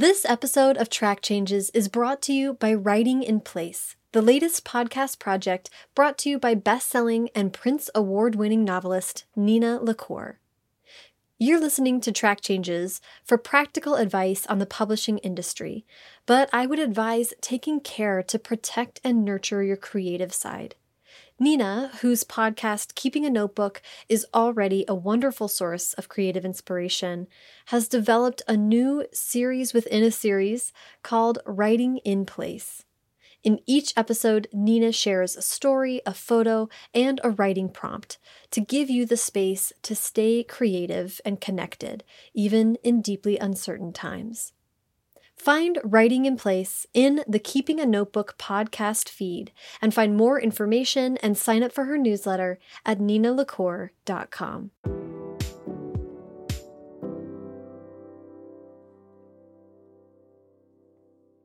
This episode of Track Changes is brought to you by Writing in Place, the latest podcast project brought to you by best-selling and Printz award-winning novelist Nina LaCour. You're listening to Track Changes for practical advice on the publishing industry, but I would advise taking care to protect and nurture your creative side. Nina, whose podcast Keeping a Notebook is already a wonderful source of creative inspiration, has developed a new series within a series called Writing in Place. In each episode, Nina shares a story, a photo, and a writing prompt to give you the space to stay creative and connected, even in deeply uncertain times. Find Writing in Place in the Keeping a Notebook podcast feed and find more information and sign up for her newsletter at ninalacour.com.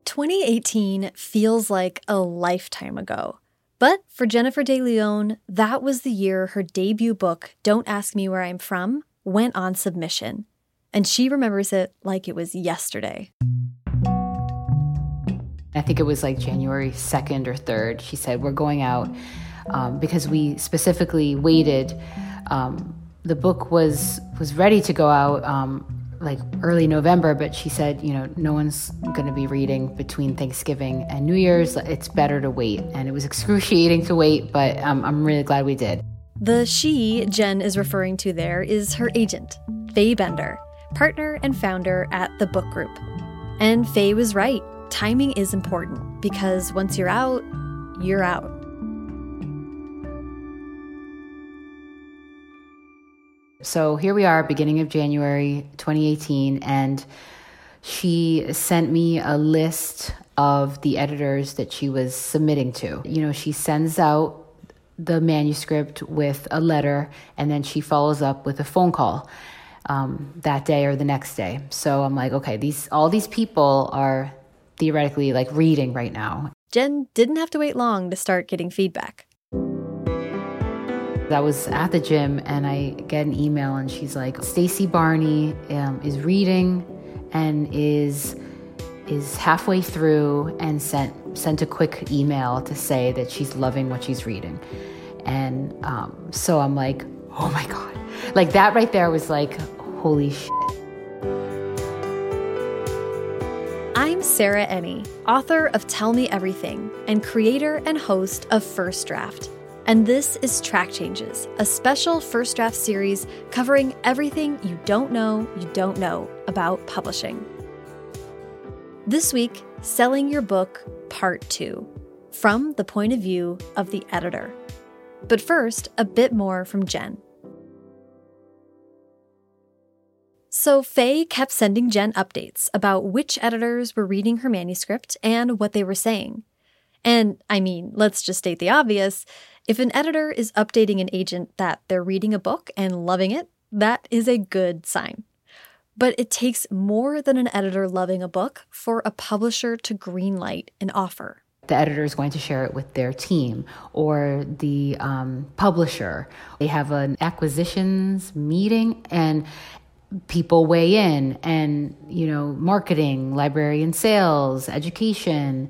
2018 feels like a lifetime ago. But for Jennifer De Leon, that was the year her debut book, Don't Ask Me Where I'm From, went on submission. And she remembers it like it was yesterday. I think it was like January 2nd or 3rd. She said, We're going out um, because we specifically waited. Um, the book was was ready to go out um, like early November, but she said, you know, no one's going to be reading between Thanksgiving and New Year's. It's better to wait. And it was excruciating to wait, but um, I'm really glad we did. The she Jen is referring to there is her agent, Faye Bender, partner and founder at the book group. And Faye was right. Timing is important because once you're out, you're out. So here we are, beginning of January 2018, and she sent me a list of the editors that she was submitting to. You know, she sends out the manuscript with a letter and then she follows up with a phone call um, that day or the next day. So I'm like, okay, these all these people are theoretically like reading right now. Jen didn't have to wait long to start getting feedback. I was at the gym and I get an email and she's like, Stacey Barney um, is reading and is is halfway through and sent sent a quick email to say that she's loving what she's reading. And um, so I'm like, oh my god, like that right there was like, holy shit. I'm Sarah Enni, author of Tell Me Everything and creator and host of First Draft. And this is Track Changes, a special first draft series covering everything you don't know you don't know about publishing. This week, Selling Your Book, Part 2, from the point of view of the editor. But first, a bit more from Jen. So, Faye kept sending Jen updates about which editors were reading her manuscript and what they were saying. And I mean, let's just state the obvious if an editor is updating an agent that they're reading a book and loving it, that is a good sign. But it takes more than an editor loving a book for a publisher to greenlight an offer. The editor is going to share it with their team or the um, publisher. They have an acquisitions meeting and people weigh in and you know marketing librarian sales education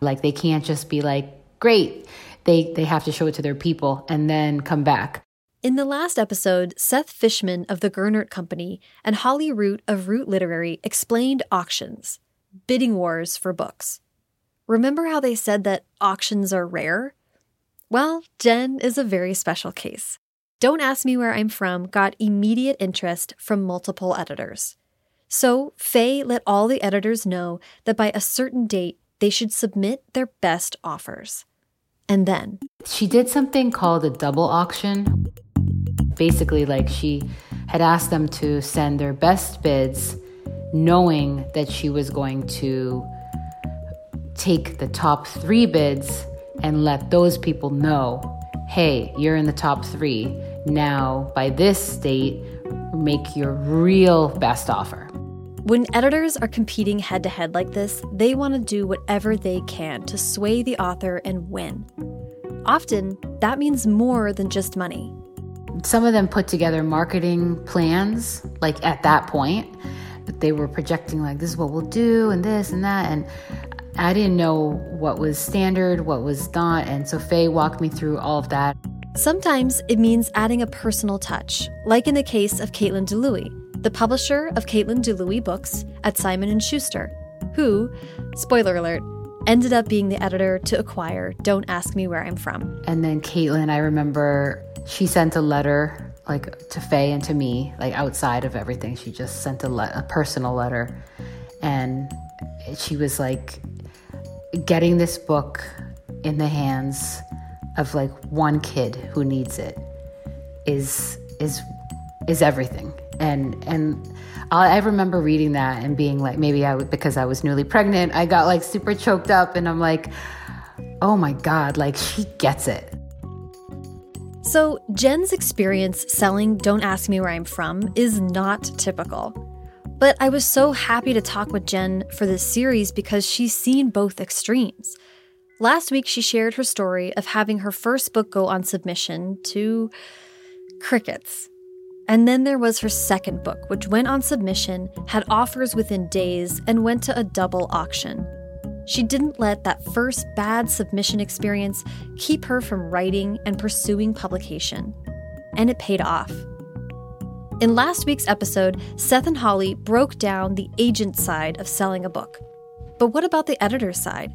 like they can't just be like great they they have to show it to their people and then come back. In the last episode, Seth Fishman of the Gernert Company and Holly Root of Root Literary explained auctions, bidding wars for books. Remember how they said that auctions are rare? Well, Jen is a very special case. Don't Ask Me Where I'm From got immediate interest from multiple editors. So, Faye let all the editors know that by a certain date, they should submit their best offers. And then she did something called a double auction. Basically, like she had asked them to send their best bids, knowing that she was going to take the top three bids and let those people know hey, you're in the top three. Now, by this date, make your real best offer. When editors are competing head to head like this, they want to do whatever they can to sway the author and win. Often, that means more than just money. Some of them put together marketing plans, like at that point, but they were projecting like this is what we'll do and this and that and I didn't know what was standard, what was not, and so Faye walked me through all of that. Sometimes it means adding a personal touch, like in the case of Caitlyn Dlouhy, the publisher of Caitlyn Dlouhy books at Simon & Schuster, who, spoiler alert, ended up being the editor to acquire Don't Ask Me Where I'm From. And then Caitlyn, I remember she sent a letter like to Faye and to me, like outside of everything. She just sent a, le- a personal letter. And she was like getting this book in the hands of like one kid who needs it is is is everything. And and I remember reading that and being like maybe I would because I was newly pregnant I got like super choked up and I'm like oh my god like she gets it. So Jen's experience selling Don't Ask Me Where I'm From is not typical. But I was so happy to talk with Jen for this series because she's seen both extremes Last week, she shared her story of having her first book go on submission to crickets. And then there was her second book, which went on submission, had offers within days, and went to a double auction. She didn't let that first bad submission experience keep her from writing and pursuing publication. And it paid off. In last week's episode, Seth and Holly broke down the agent side of selling a book. But what about the editor side?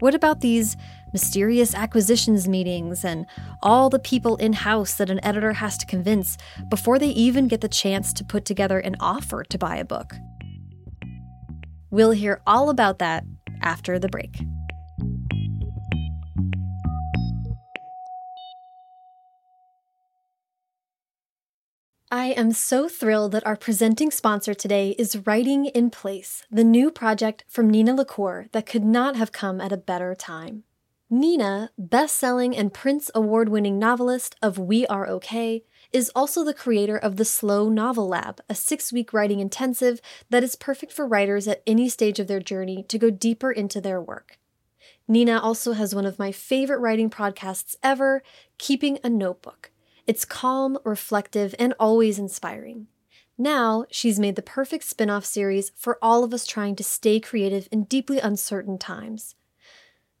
What about these mysterious acquisitions meetings and all the people in house that an editor has to convince before they even get the chance to put together an offer to buy a book? We'll hear all about that after the break. I am so thrilled that our presenting sponsor today is Writing in Place, the new project from Nina LaCour that could not have come at a better time. Nina, best-selling and Printz award-winning novelist of We Are Okay, is also the creator of the Slow Novel Lab, a six-week writing intensive that is perfect for writers at any stage of their journey to go deeper into their work. Nina also has one of my favorite writing podcasts ever, Keeping a Notebook. It's calm, reflective, and always inspiring. Now, she's made the perfect spin off series for all of us trying to stay creative in deeply uncertain times.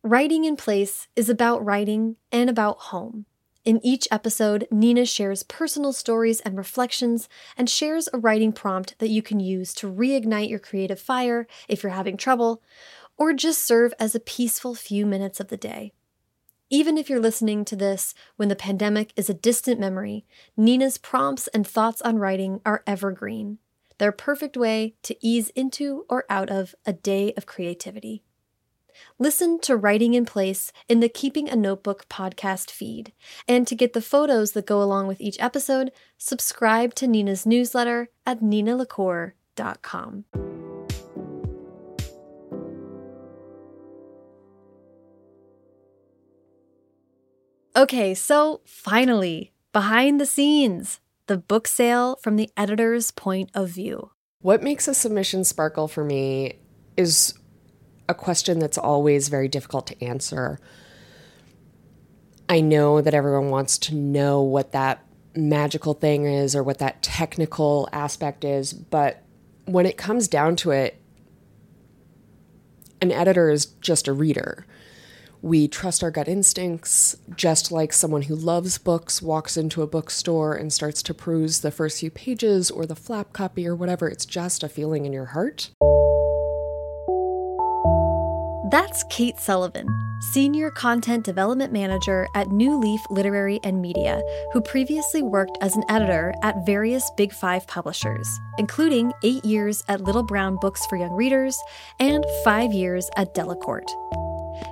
Writing in Place is about writing and about home. In each episode, Nina shares personal stories and reflections and shares a writing prompt that you can use to reignite your creative fire if you're having trouble, or just serve as a peaceful few minutes of the day. Even if you're listening to this when the pandemic is a distant memory, Nina's prompts and thoughts on writing are evergreen. They're a perfect way to ease into or out of a day of creativity. Listen to Writing in Place in the Keeping a Notebook podcast feed. And to get the photos that go along with each episode, subscribe to Nina's newsletter at ninalacour.com. Okay, so finally, behind the scenes, the book sale from the editor's point of view. What makes a submission sparkle for me is a question that's always very difficult to answer. I know that everyone wants to know what that magical thing is or what that technical aspect is, but when it comes down to it, an editor is just a reader. We trust our gut instincts, just like someone who loves books walks into a bookstore and starts to peruse the first few pages or the flap copy or whatever. It's just a feeling in your heart. That's Kate Sullivan, Senior Content Development Manager at New Leaf Literary and Media, who previously worked as an editor at various Big Five publishers, including eight years at Little Brown Books for Young Readers and five years at Delacorte.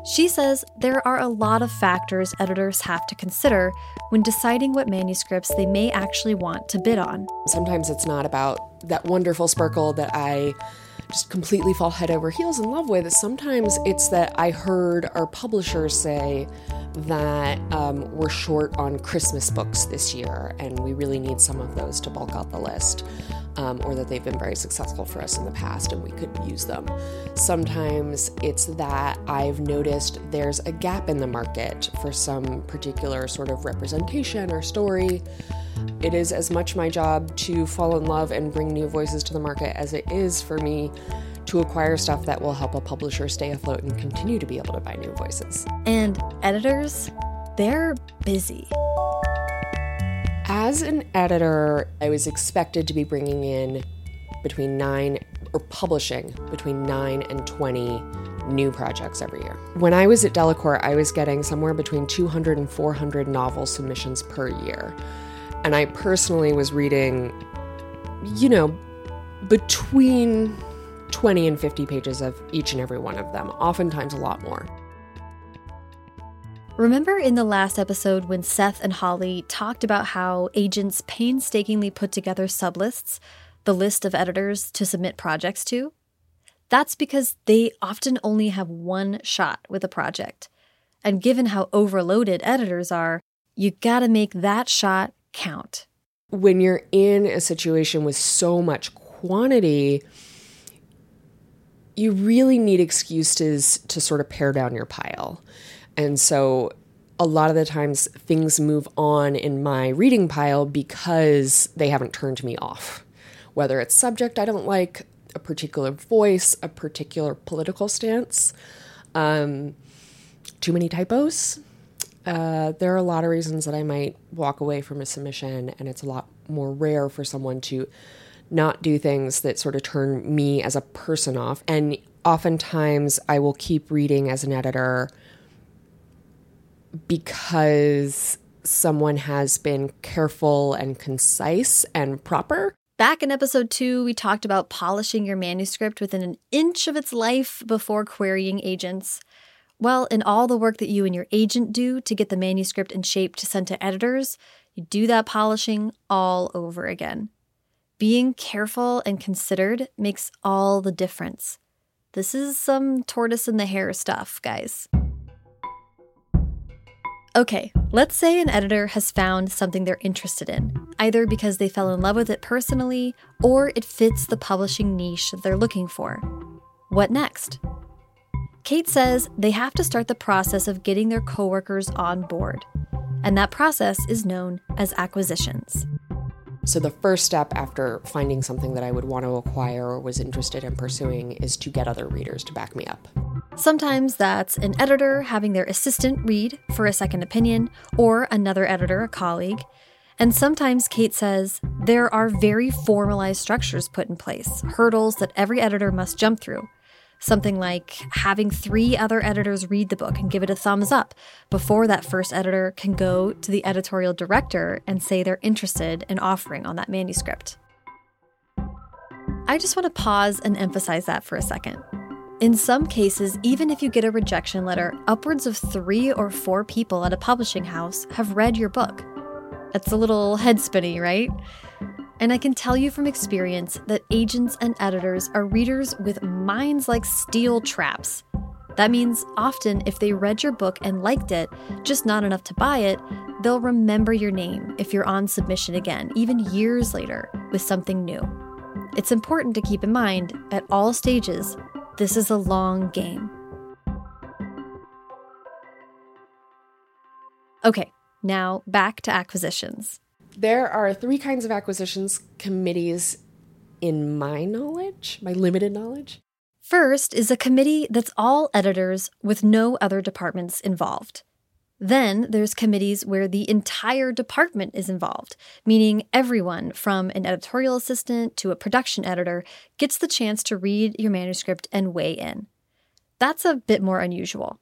She says there are a lot of factors editors have to consider when deciding what manuscripts they may actually want to bid on. Sometimes it's not about that wonderful sparkle that I just completely fall head over heels in love with. Sometimes it's that I heard our publishers say that um, we're short on Christmas books this year and we really need some of those to bulk out the list um, or that they've been very successful for us in the past and we could use them. Sometimes it's that I've noticed there's a gap in the market for some particular sort of representation or story. It is as much my job to fall in love and bring new voices to the market as it is for me to acquire stuff that will help a publisher stay afloat and continue to be able to buy new voices. And editors, they're busy. As an editor, I was expected to be bringing in between nine or publishing between nine and 20 new projects every year. When I was at Delacorte, I was getting somewhere between 200 and 400 novel submissions per year. And I personally was reading, you know, between 20 and 50 pages of each and every one of them, oftentimes a lot more. Remember in the last episode when Seth and Holly talked about how agents painstakingly put together sublists, the list of editors to submit projects to? That's because they often only have one shot with a project. And given how overloaded editors are, you gotta make that shot count. When you're in a situation with so much quantity, you really need excuses to sort of pare down your pile. And so a lot of the times things move on in my reading pile because they haven't turned me off. Whether it's subject I don't like, a particular voice, a particular political stance, um, too many typos. Uh, there are a lot of reasons that I might walk away from a submission, and it's a lot more rare for someone to not do things that sort of turn me as a person off. And oftentimes I will keep reading as an editor because someone has been careful and concise and proper. Back in episode two, we talked about polishing your manuscript within an inch of its life before querying agents. Well, in all the work that you and your agent do to get the manuscript in shape to send to editors, you do that polishing all over again. Being careful and considered makes all the difference. This is some tortoise in the hare stuff, guys. Okay, let's say an editor has found something they're interested in, either because they fell in love with it personally or it fits the publishing niche they're looking for. What next? Kate says they have to start the process of getting their coworkers on board, and that process is known as acquisitions. So, the first step after finding something that I would want to acquire or was interested in pursuing is to get other readers to back me up. Sometimes that's an editor having their assistant read for a second opinion, or another editor, a colleague. And sometimes Kate says there are very formalized structures put in place, hurdles that every editor must jump through. Something like having three other editors read the book and give it a thumbs up before that first editor can go to the editorial director and say they're interested in offering on that manuscript. I just want to pause and emphasize that for a second. In some cases, even if you get a rejection letter, upwards of three or four people at a publishing house have read your book. It's a little head spinny, right? And I can tell you from experience that agents and editors are readers with minds like steel traps. That means often, if they read your book and liked it, just not enough to buy it, they'll remember your name if you're on submission again, even years later, with something new. It's important to keep in mind at all stages this is a long game. Okay, now back to acquisitions. There are three kinds of acquisitions committees in my knowledge, my limited knowledge. First is a committee that's all editors with no other departments involved. Then there's committees where the entire department is involved, meaning everyone from an editorial assistant to a production editor gets the chance to read your manuscript and weigh in. That's a bit more unusual.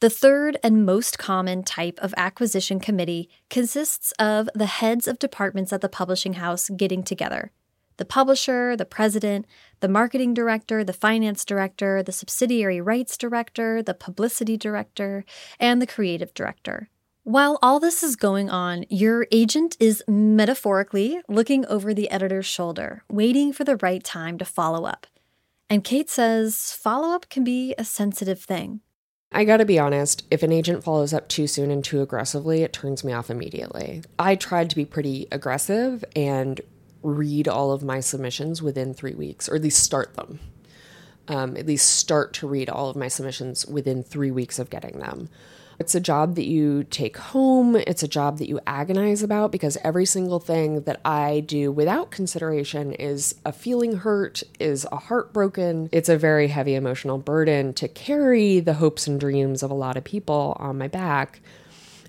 The third and most common type of acquisition committee consists of the heads of departments at the publishing house getting together the publisher, the president, the marketing director, the finance director, the subsidiary rights director, the publicity director, and the creative director. While all this is going on, your agent is metaphorically looking over the editor's shoulder, waiting for the right time to follow up. And Kate says follow up can be a sensitive thing. I gotta be honest, if an agent follows up too soon and too aggressively, it turns me off immediately. I tried to be pretty aggressive and read all of my submissions within three weeks, or at least start them. Um, at least start to read all of my submissions within three weeks of getting them. It's a job that you take home. It's a job that you agonize about because every single thing that I do without consideration is a feeling hurt, is a heartbroken. It's a very heavy emotional burden to carry the hopes and dreams of a lot of people on my back.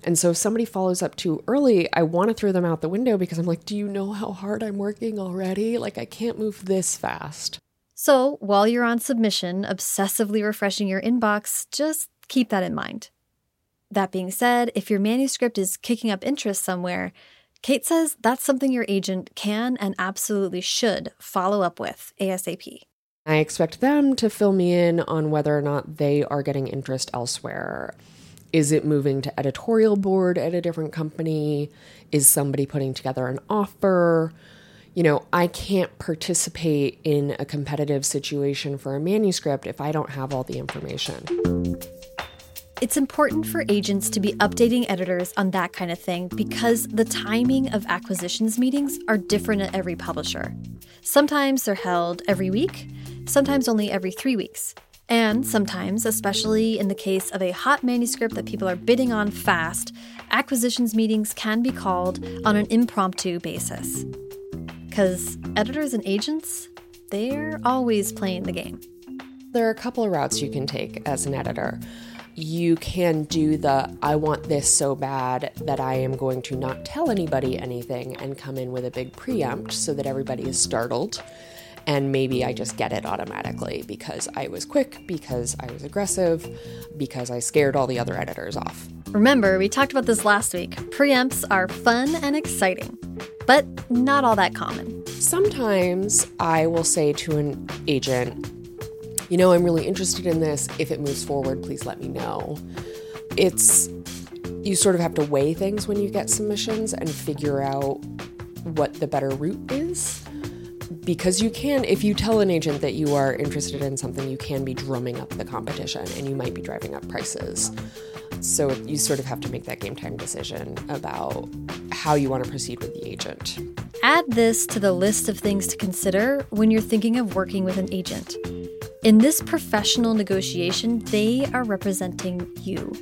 And so if somebody follows up too early, I want to throw them out the window because I'm like, do you know how hard I'm working already? Like, I can't move this fast. So while you're on submission, obsessively refreshing your inbox, just keep that in mind. That being said, if your manuscript is kicking up interest somewhere, Kate says that's something your agent can and absolutely should follow up with ASAP. I expect them to fill me in on whether or not they are getting interest elsewhere. Is it moving to editorial board at a different company? Is somebody putting together an offer? You know, I can't participate in a competitive situation for a manuscript if I don't have all the information. It's important for agents to be updating editors on that kind of thing because the timing of acquisitions meetings are different at every publisher. Sometimes they're held every week, sometimes only every three weeks. And sometimes, especially in the case of a hot manuscript that people are bidding on fast, acquisitions meetings can be called on an impromptu basis. Because editors and agents, they're always playing the game. There are a couple of routes you can take as an editor you can do the I want this so bad that I am going to not tell anybody anything and come in with a big preempt so that everybody is startled. And maybe I just get it automatically because I was quick, because I was aggressive, because I scared all the other editors off. Remember, we talked about this last week. Preempts are fun and exciting, but not all that common. Sometimes I will say to an agent, you know, I'm really interested in this. If it moves forward, please let me know. It's, you sort of have to weigh things when you get submissions and figure out what the better route is. Because you can, if you tell an agent that you are interested in something, you can be drumming up the competition and you might be driving up prices. So you sort of have to make that game time decision about how you want to proceed with the agent. Add this to the list of things to consider when you're thinking of working with an agent. In this professional negotiation, they are representing you.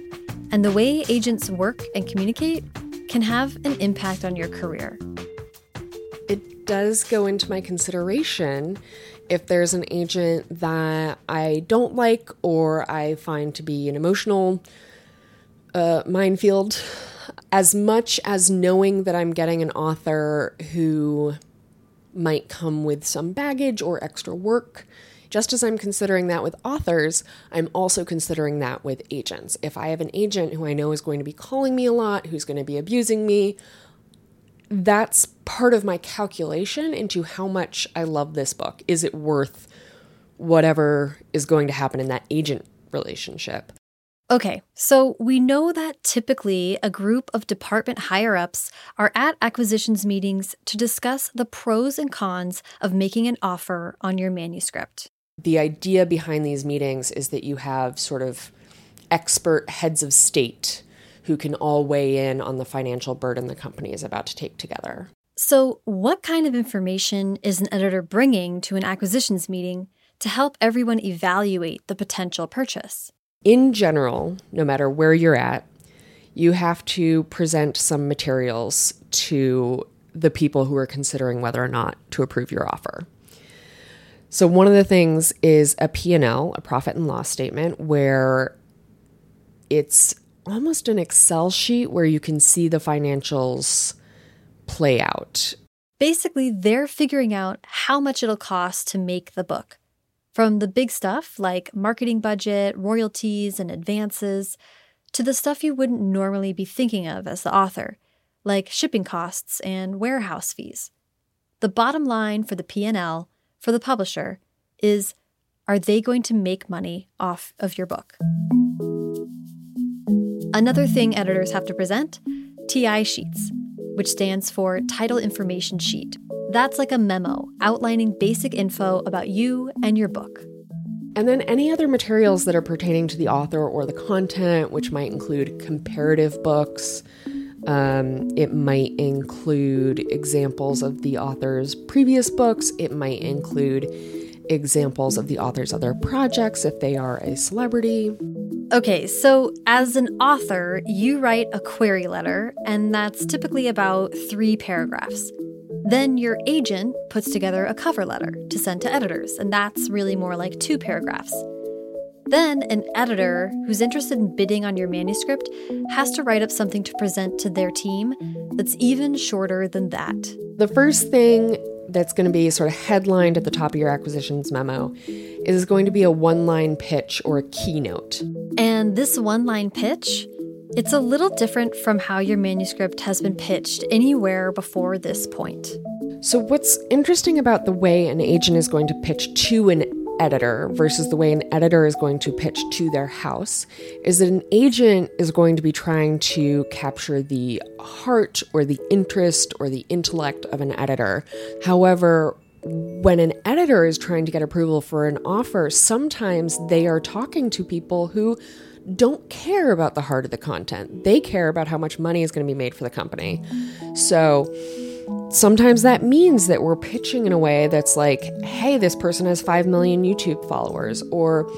And the way agents work and communicate can have an impact on your career. It does go into my consideration if there's an agent that I don't like or I find to be an emotional uh, minefield. As much as knowing that I'm getting an author who might come with some baggage or extra work just as I'm considering that with authors, I'm also considering that with agents. If I have an agent who I know is going to be calling me a lot, who's going to be abusing me, that's part of my calculation into how much I love this book. Is it worth whatever is going to happen in that agent relationship? Okay, so we know that typically a group of department higher ups are at acquisitions meetings to discuss the pros and cons of making an offer on your manuscript the idea behind these meetings is that you have sort of expert heads of state who can all weigh in on the financial burden the company is about to take together. So, what kind of information is an editor bringing to an acquisitions meeting to help everyone evaluate the potential purchase? In general, no matter where you're at, you have to present some materials to the people who are considering whether or not to approve your offer. So one of the things is a P&L, a profit and loss statement where it's almost an Excel sheet where you can see the financials play out. Basically, they're figuring out how much it'll cost to make the book. From the big stuff like marketing budget, royalties, and advances, to the stuff you wouldn't normally be thinking of as the author, like shipping costs and warehouse fees. The bottom line for the P&L for the publisher is are they going to make money off of your book? Another thing editors have to present TI sheets, which stands for Title Information Sheet. That's like a memo outlining basic info about you and your book. And then any other materials that are pertaining to the author or the content, which might include comparative books. Um, it might include examples of the author's previous books. It might include examples of the author's other projects if they are a celebrity. Okay, so as an author, you write a query letter, and that's typically about three paragraphs. Then your agent puts together a cover letter to send to editors, and that's really more like two paragraphs. Then, an editor who's interested in bidding on your manuscript has to write up something to present to their team that's even shorter than that. The first thing that's going to be sort of headlined at the top of your acquisitions memo is going to be a one line pitch or a keynote. And this one line pitch, it's a little different from how your manuscript has been pitched anywhere before this point. So, what's interesting about the way an agent is going to pitch to an editor versus the way an editor is going to pitch to their house is that an agent is going to be trying to capture the heart or the interest or the intellect of an editor. However, when an editor is trying to get approval for an offer, sometimes they are talking to people who don't care about the heart of the content. They care about how much money is going to be made for the company. So, Sometimes that means that we're pitching in a way that's like, hey, this person has 5 million YouTube followers, or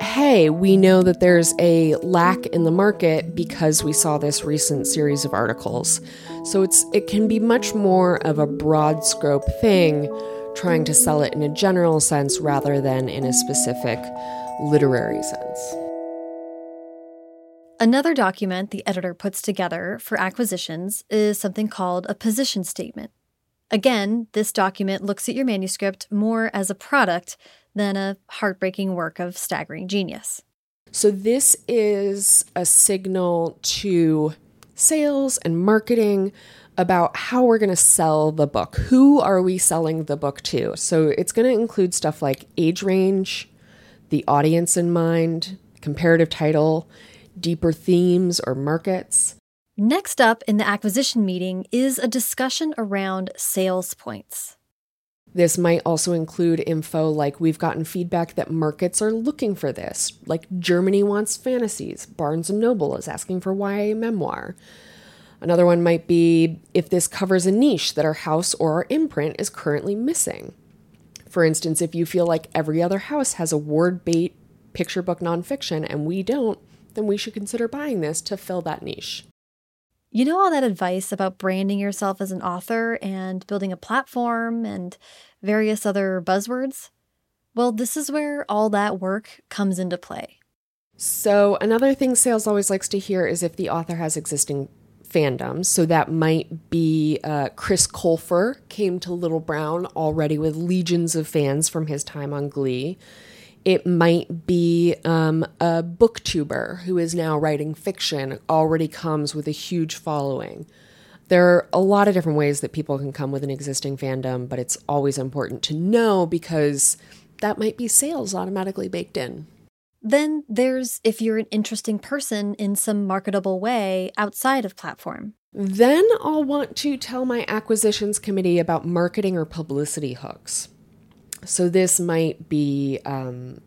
hey, we know that there's a lack in the market because we saw this recent series of articles. So it's it can be much more of a broad scope thing, trying to sell it in a general sense rather than in a specific literary sense. Another document the editor puts together for acquisitions is something called a position statement. Again, this document looks at your manuscript more as a product than a heartbreaking work of staggering genius. So, this is a signal to sales and marketing about how we're going to sell the book. Who are we selling the book to? So, it's going to include stuff like age range, the audience in mind, comparative title, deeper themes or markets. Next up in the acquisition meeting is a discussion around sales points. This might also include info like we've gotten feedback that markets are looking for this, like Germany wants fantasies, Barnes and Noble is asking for YA memoir. Another one might be if this covers a niche that our house or our imprint is currently missing. For instance, if you feel like every other house has a word bait picture book nonfiction and we don't, then we should consider buying this to fill that niche. You know, all that advice about branding yourself as an author and building a platform and various other buzzwords? Well, this is where all that work comes into play. So, another thing sales always likes to hear is if the author has existing fandoms. So, that might be uh, Chris Colfer came to Little Brown already with legions of fans from his time on Glee. It might be um, a booktuber who is now writing fiction, already comes with a huge following. There are a lot of different ways that people can come with an existing fandom, but it's always important to know because that might be sales automatically baked in. Then there's if you're an interesting person in some marketable way outside of platform. Then I'll want to tell my acquisitions committee about marketing or publicity hooks. So this might be, um,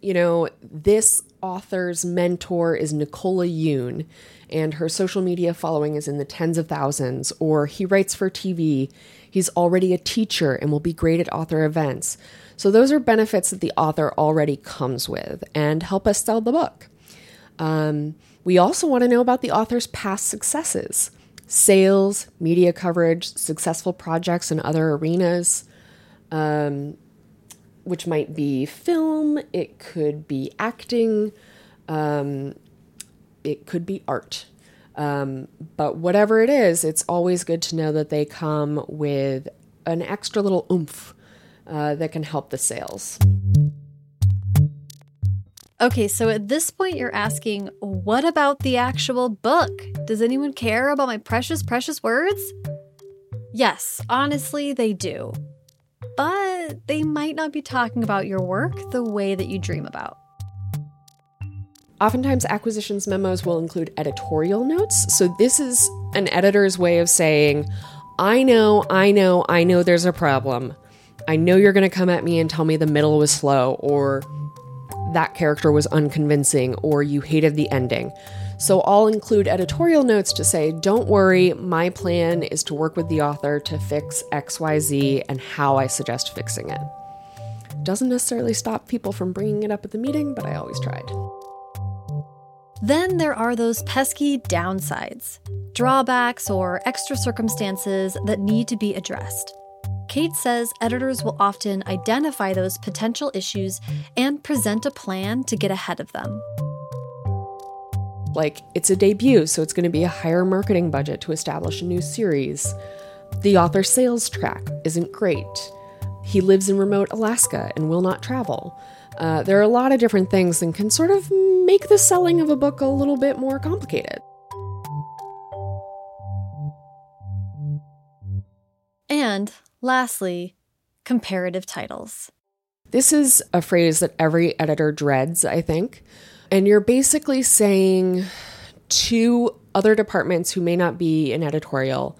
you know, this author's mentor is Nicola Yoon, and her social media following is in the tens of thousands, or he writes for TV. He's already a teacher and will be great at author events. So, those are benefits that the author already comes with and help us sell the book. Um, we also want to know about the author's past successes sales, media coverage, successful projects in other arenas. Um, which might be film, it could be acting, um, it could be art. Um, but whatever it is, it's always good to know that they come with an extra little oomph uh, that can help the sales. Okay, so at this point, you're asking, what about the actual book? Does anyone care about my precious, precious words? Yes, honestly, they do but they might not be talking about your work the way that you dream about. Oftentimes, acquisitions memos will include editorial notes. So, this is an editor's way of saying, I know, I know, I know there's a problem. I know you're going to come at me and tell me the middle was slow, or that character was unconvincing, or you hated the ending. So I'll include editorial notes to say, don't worry, my plan is to work with the author to fix XYZ and how I suggest fixing it. Doesn't necessarily stop people from bringing it up at the meeting, but I always tried. Then there are those pesky downsides, drawbacks or extra circumstances that need to be addressed. Kate says editors will often identify those potential issues and present a plan to get ahead of them. Like, it's a debut, so it's going to be a higher marketing budget to establish a new series. The author's sales track isn't great. He lives in remote Alaska and will not travel. Uh, there are a lot of different things that can sort of make the selling of a book a little bit more complicated. And lastly, comparative titles. This is a phrase that every editor dreads, I think. And you're basically saying to other departments who may not be in editorial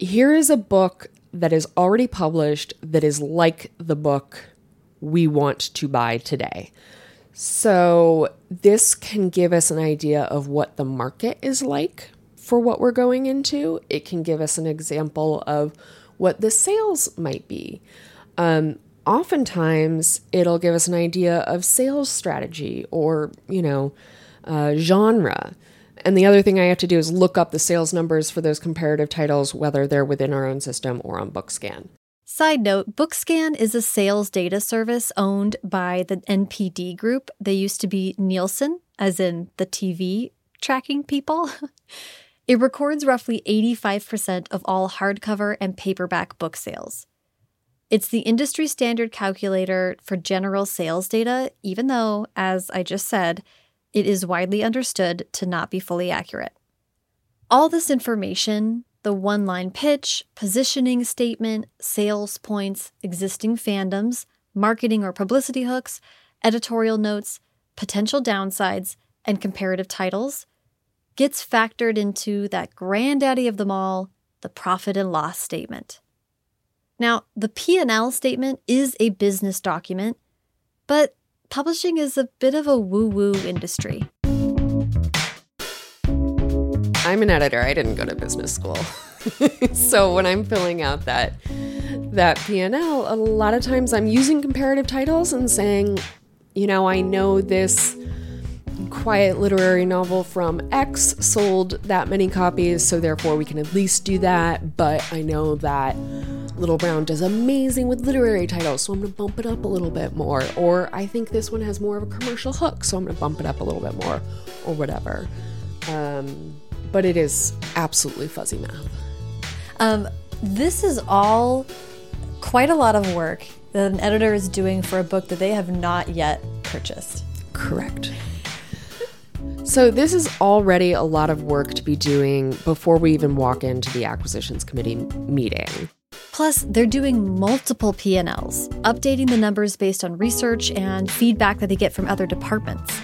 here is a book that is already published that is like the book we want to buy today. So, this can give us an idea of what the market is like for what we're going into. It can give us an example of what the sales might be. Um, oftentimes, it'll give us an idea of sales strategy or, you know, uh, genre. And the other thing I have to do is look up the sales numbers for those comparative titles, whether they're within our own system or on Bookscan. Side note Bookscan is a sales data service owned by the NPD group. They used to be Nielsen, as in the TV tracking people. it records roughly 85% of all hardcover and paperback book sales. It's the industry standard calculator for general sales data, even though, as I just said, it is widely understood to not be fully accurate. All this information the one line pitch, positioning statement, sales points, existing fandoms, marketing or publicity hooks, editorial notes, potential downsides, and comparative titles gets factored into that granddaddy of them all, the profit and loss statement. Now, the P&L statement is a business document, but publishing is a bit of a woo-woo industry. I'm an editor. I didn't go to business school. so when I'm filling out that that P&L, a lot of times I'm using comparative titles and saying, you know, I know this quiet literary novel from X sold that many copies, so therefore we can at least do that. But I know that Little Brown does amazing with literary titles, so I'm gonna bump it up a little bit more. Or I think this one has more of a commercial hook, so I'm gonna bump it up a little bit more, or whatever. Um, but it is absolutely fuzzy math. Um, this is all quite a lot of work that an editor is doing for a book that they have not yet purchased. Correct. So, this is already a lot of work to be doing before we even walk into the acquisitions committee meeting. Plus, they're doing multiple P&Ls, updating the numbers based on research and feedback that they get from other departments.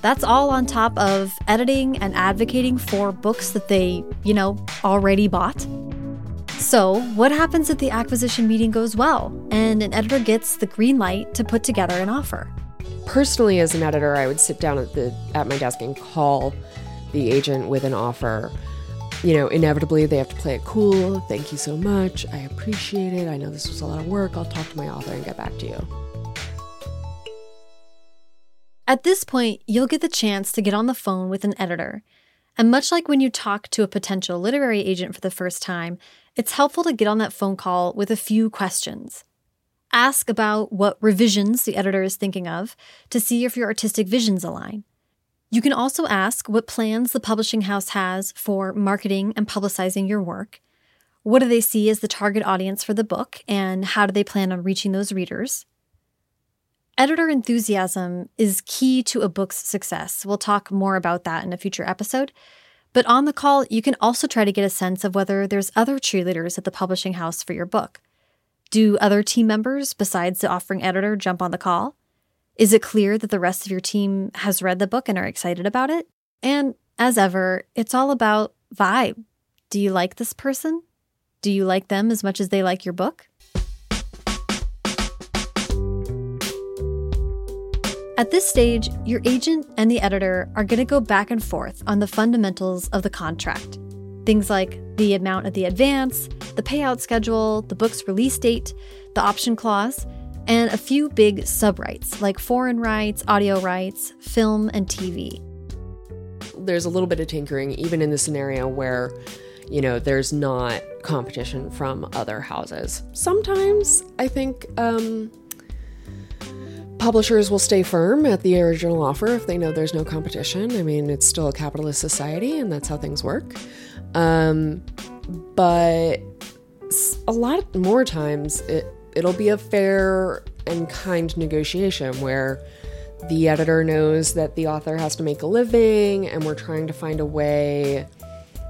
That's all on top of editing and advocating for books that they, you know, already bought. So, what happens if the acquisition meeting goes well and an editor gets the green light to put together an offer? Personally, as an editor, I would sit down at the at my desk and call the agent with an offer. You know, inevitably they have to play it cool. Thank you so much. I appreciate it. I know this was a lot of work. I'll talk to my author and get back to you. At this point, you'll get the chance to get on the phone with an editor. And much like when you talk to a potential literary agent for the first time, it's helpful to get on that phone call with a few questions. Ask about what revisions the editor is thinking of to see if your artistic visions align. You can also ask what plans the publishing house has for marketing and publicizing your work. What do they see as the target audience for the book, and how do they plan on reaching those readers? Editor enthusiasm is key to a book's success. We'll talk more about that in a future episode. But on the call, you can also try to get a sense of whether there's other cheerleaders at the publishing house for your book. Do other team members, besides the offering editor, jump on the call? Is it clear that the rest of your team has read the book and are excited about it? And as ever, it's all about vibe. Do you like this person? Do you like them as much as they like your book? At this stage, your agent and the editor are going to go back and forth on the fundamentals of the contract. Things like the amount of the advance, the payout schedule, the book's release date, the option clause, and a few big sub rights like foreign rights, audio rights, film, and TV. There's a little bit of tinkering, even in the scenario where, you know, there's not competition from other houses. Sometimes I think um, publishers will stay firm at the original offer if they know there's no competition. I mean, it's still a capitalist society, and that's how things work. Um, but a lot more times, it it'll be a fair and kind negotiation where the editor knows that the author has to make a living, and we're trying to find a way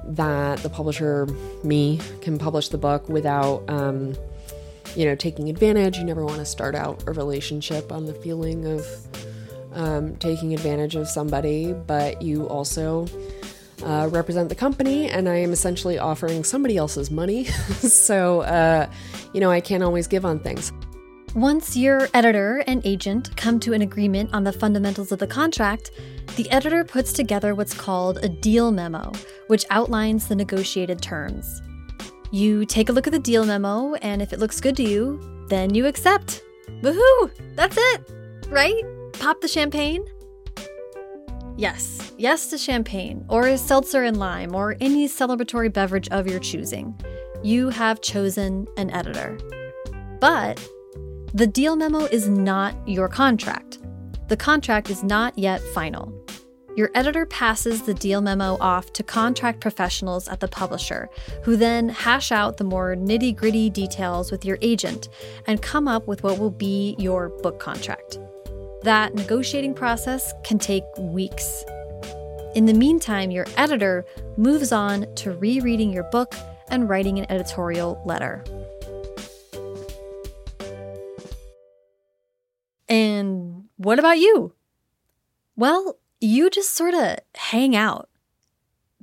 that the publisher, me, can publish the book without. Um, you know, taking advantage. You never want to start out a relationship on the feeling of um, taking advantage of somebody, but you also uh, represent the company, and I am essentially offering somebody else's money. so, uh, you know, I can't always give on things. Once your editor and agent come to an agreement on the fundamentals of the contract, the editor puts together what's called a deal memo, which outlines the negotiated terms. You take a look at the deal memo, and if it looks good to you, then you accept. Woohoo! That's it! Right? Pop the champagne? Yes, yes to champagne, or seltzer and lime, or any celebratory beverage of your choosing. You have chosen an editor. But the deal memo is not your contract. The contract is not yet final. Your editor passes the deal memo off to contract professionals at the publisher, who then hash out the more nitty gritty details with your agent and come up with what will be your book contract. That negotiating process can take weeks. In the meantime, your editor moves on to rereading your book and writing an editorial letter. And what about you? Well, you just sort of hang out.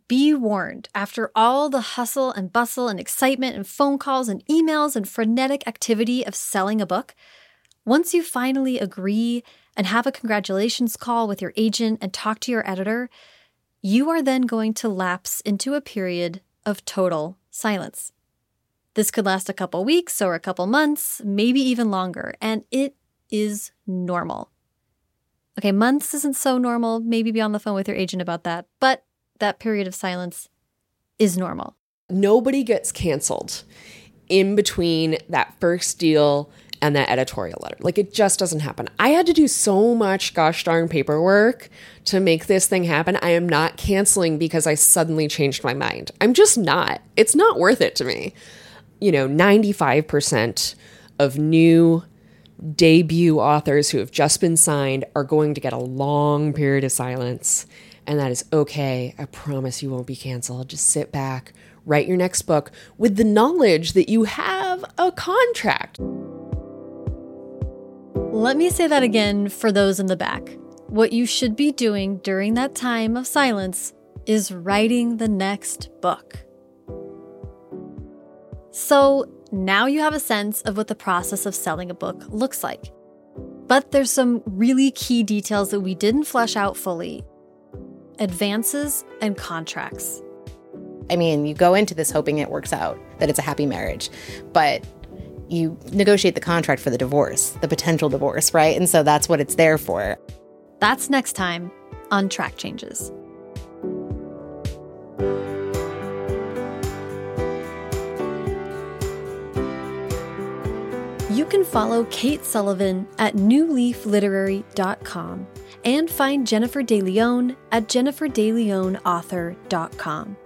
Be warned, after all the hustle and bustle and excitement and phone calls and emails and frenetic activity of selling a book, once you finally agree and have a congratulations call with your agent and talk to your editor, you are then going to lapse into a period of total silence. This could last a couple weeks or a couple months, maybe even longer, and it is normal. Okay, months isn't so normal. Maybe be on the phone with your agent about that. But that period of silence is normal. Nobody gets canceled in between that first deal and that editorial letter. Like it just doesn't happen. I had to do so much gosh darn paperwork to make this thing happen. I am not canceling because I suddenly changed my mind. I'm just not. It's not worth it to me. You know, 95% of new debut authors who have just been signed are going to get a long period of silence. And that is okay. I promise you won't be canceled. Just sit back, write your next book with the knowledge that you have a contract. Let me say that again for those in the back. What you should be doing during that time of silence is writing the next book. So, now you have a sense of what the process of selling a book looks like. But there's some really key details that we didn't flesh out fully advances and contracts. I mean, you go into this hoping it works out, that it's a happy marriage, but you negotiate the contract for the divorce, the potential divorce, right? And so that's what it's there for. That's next time on Track Changes. You can follow Kate Sullivan at newleafliterary.com and find Jennifer DeLeon at jenniferdeleonauthor.com.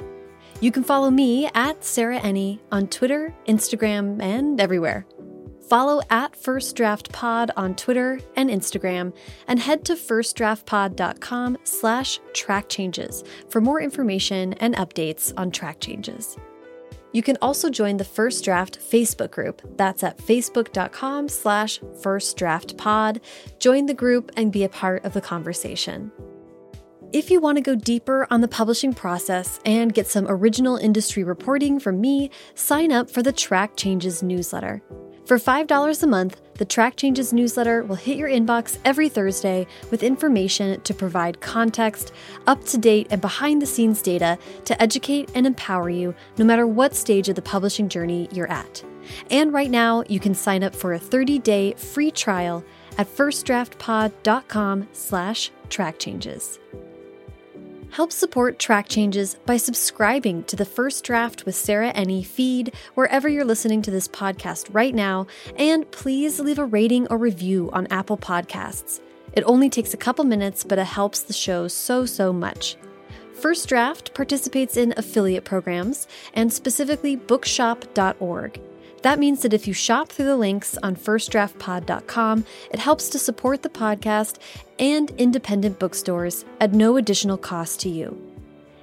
You can follow me at Sarah Enni on Twitter, Instagram, and everywhere. Follow at First Draft Pod on Twitter and Instagram, and head to firstdraftpod.com slash track changes for more information and updates on track changes. You can also join the First Draft Facebook group. That's at facebook.com slash firstdraftpod. Join the group and be a part of the conversation. If you want to go deeper on the publishing process and get some original industry reporting from me, sign up for the Track Changes newsletter. For $5 a month, the Track Changes newsletter will hit your inbox every Thursday with information to provide context, up to date, and behind the scenes data to educate and empower you no matter what stage of the publishing journey you're at. And right now, you can sign up for a 30-day free trial at firstdraftpod.com slash track changes. Help support Track Changes by subscribing to the First Draft with Sarah Enni feed wherever you're listening to this podcast right now, and please leave a rating or review on Apple Podcasts. It only takes a couple minutes, but it helps the show so, so much. First Draft participates in affiliate programs and specifically bookshop.org. That means that if you shop through the links on firstdraftpod.com, it helps to support the podcast and independent bookstores at no additional cost to you.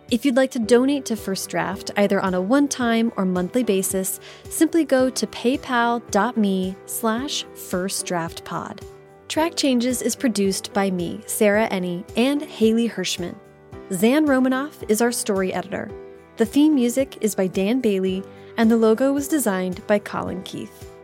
If you'd like to donate to First Draft, either on a one-time or monthly basis, simply go to paypal.me slash firstdraftpod. Track Changes is produced by me, Sarah Enni, and Haley Hirschman. Zan Romanoff is our story editor. The theme music is by Dan Bailey, and the logo was designed by Colin Keith.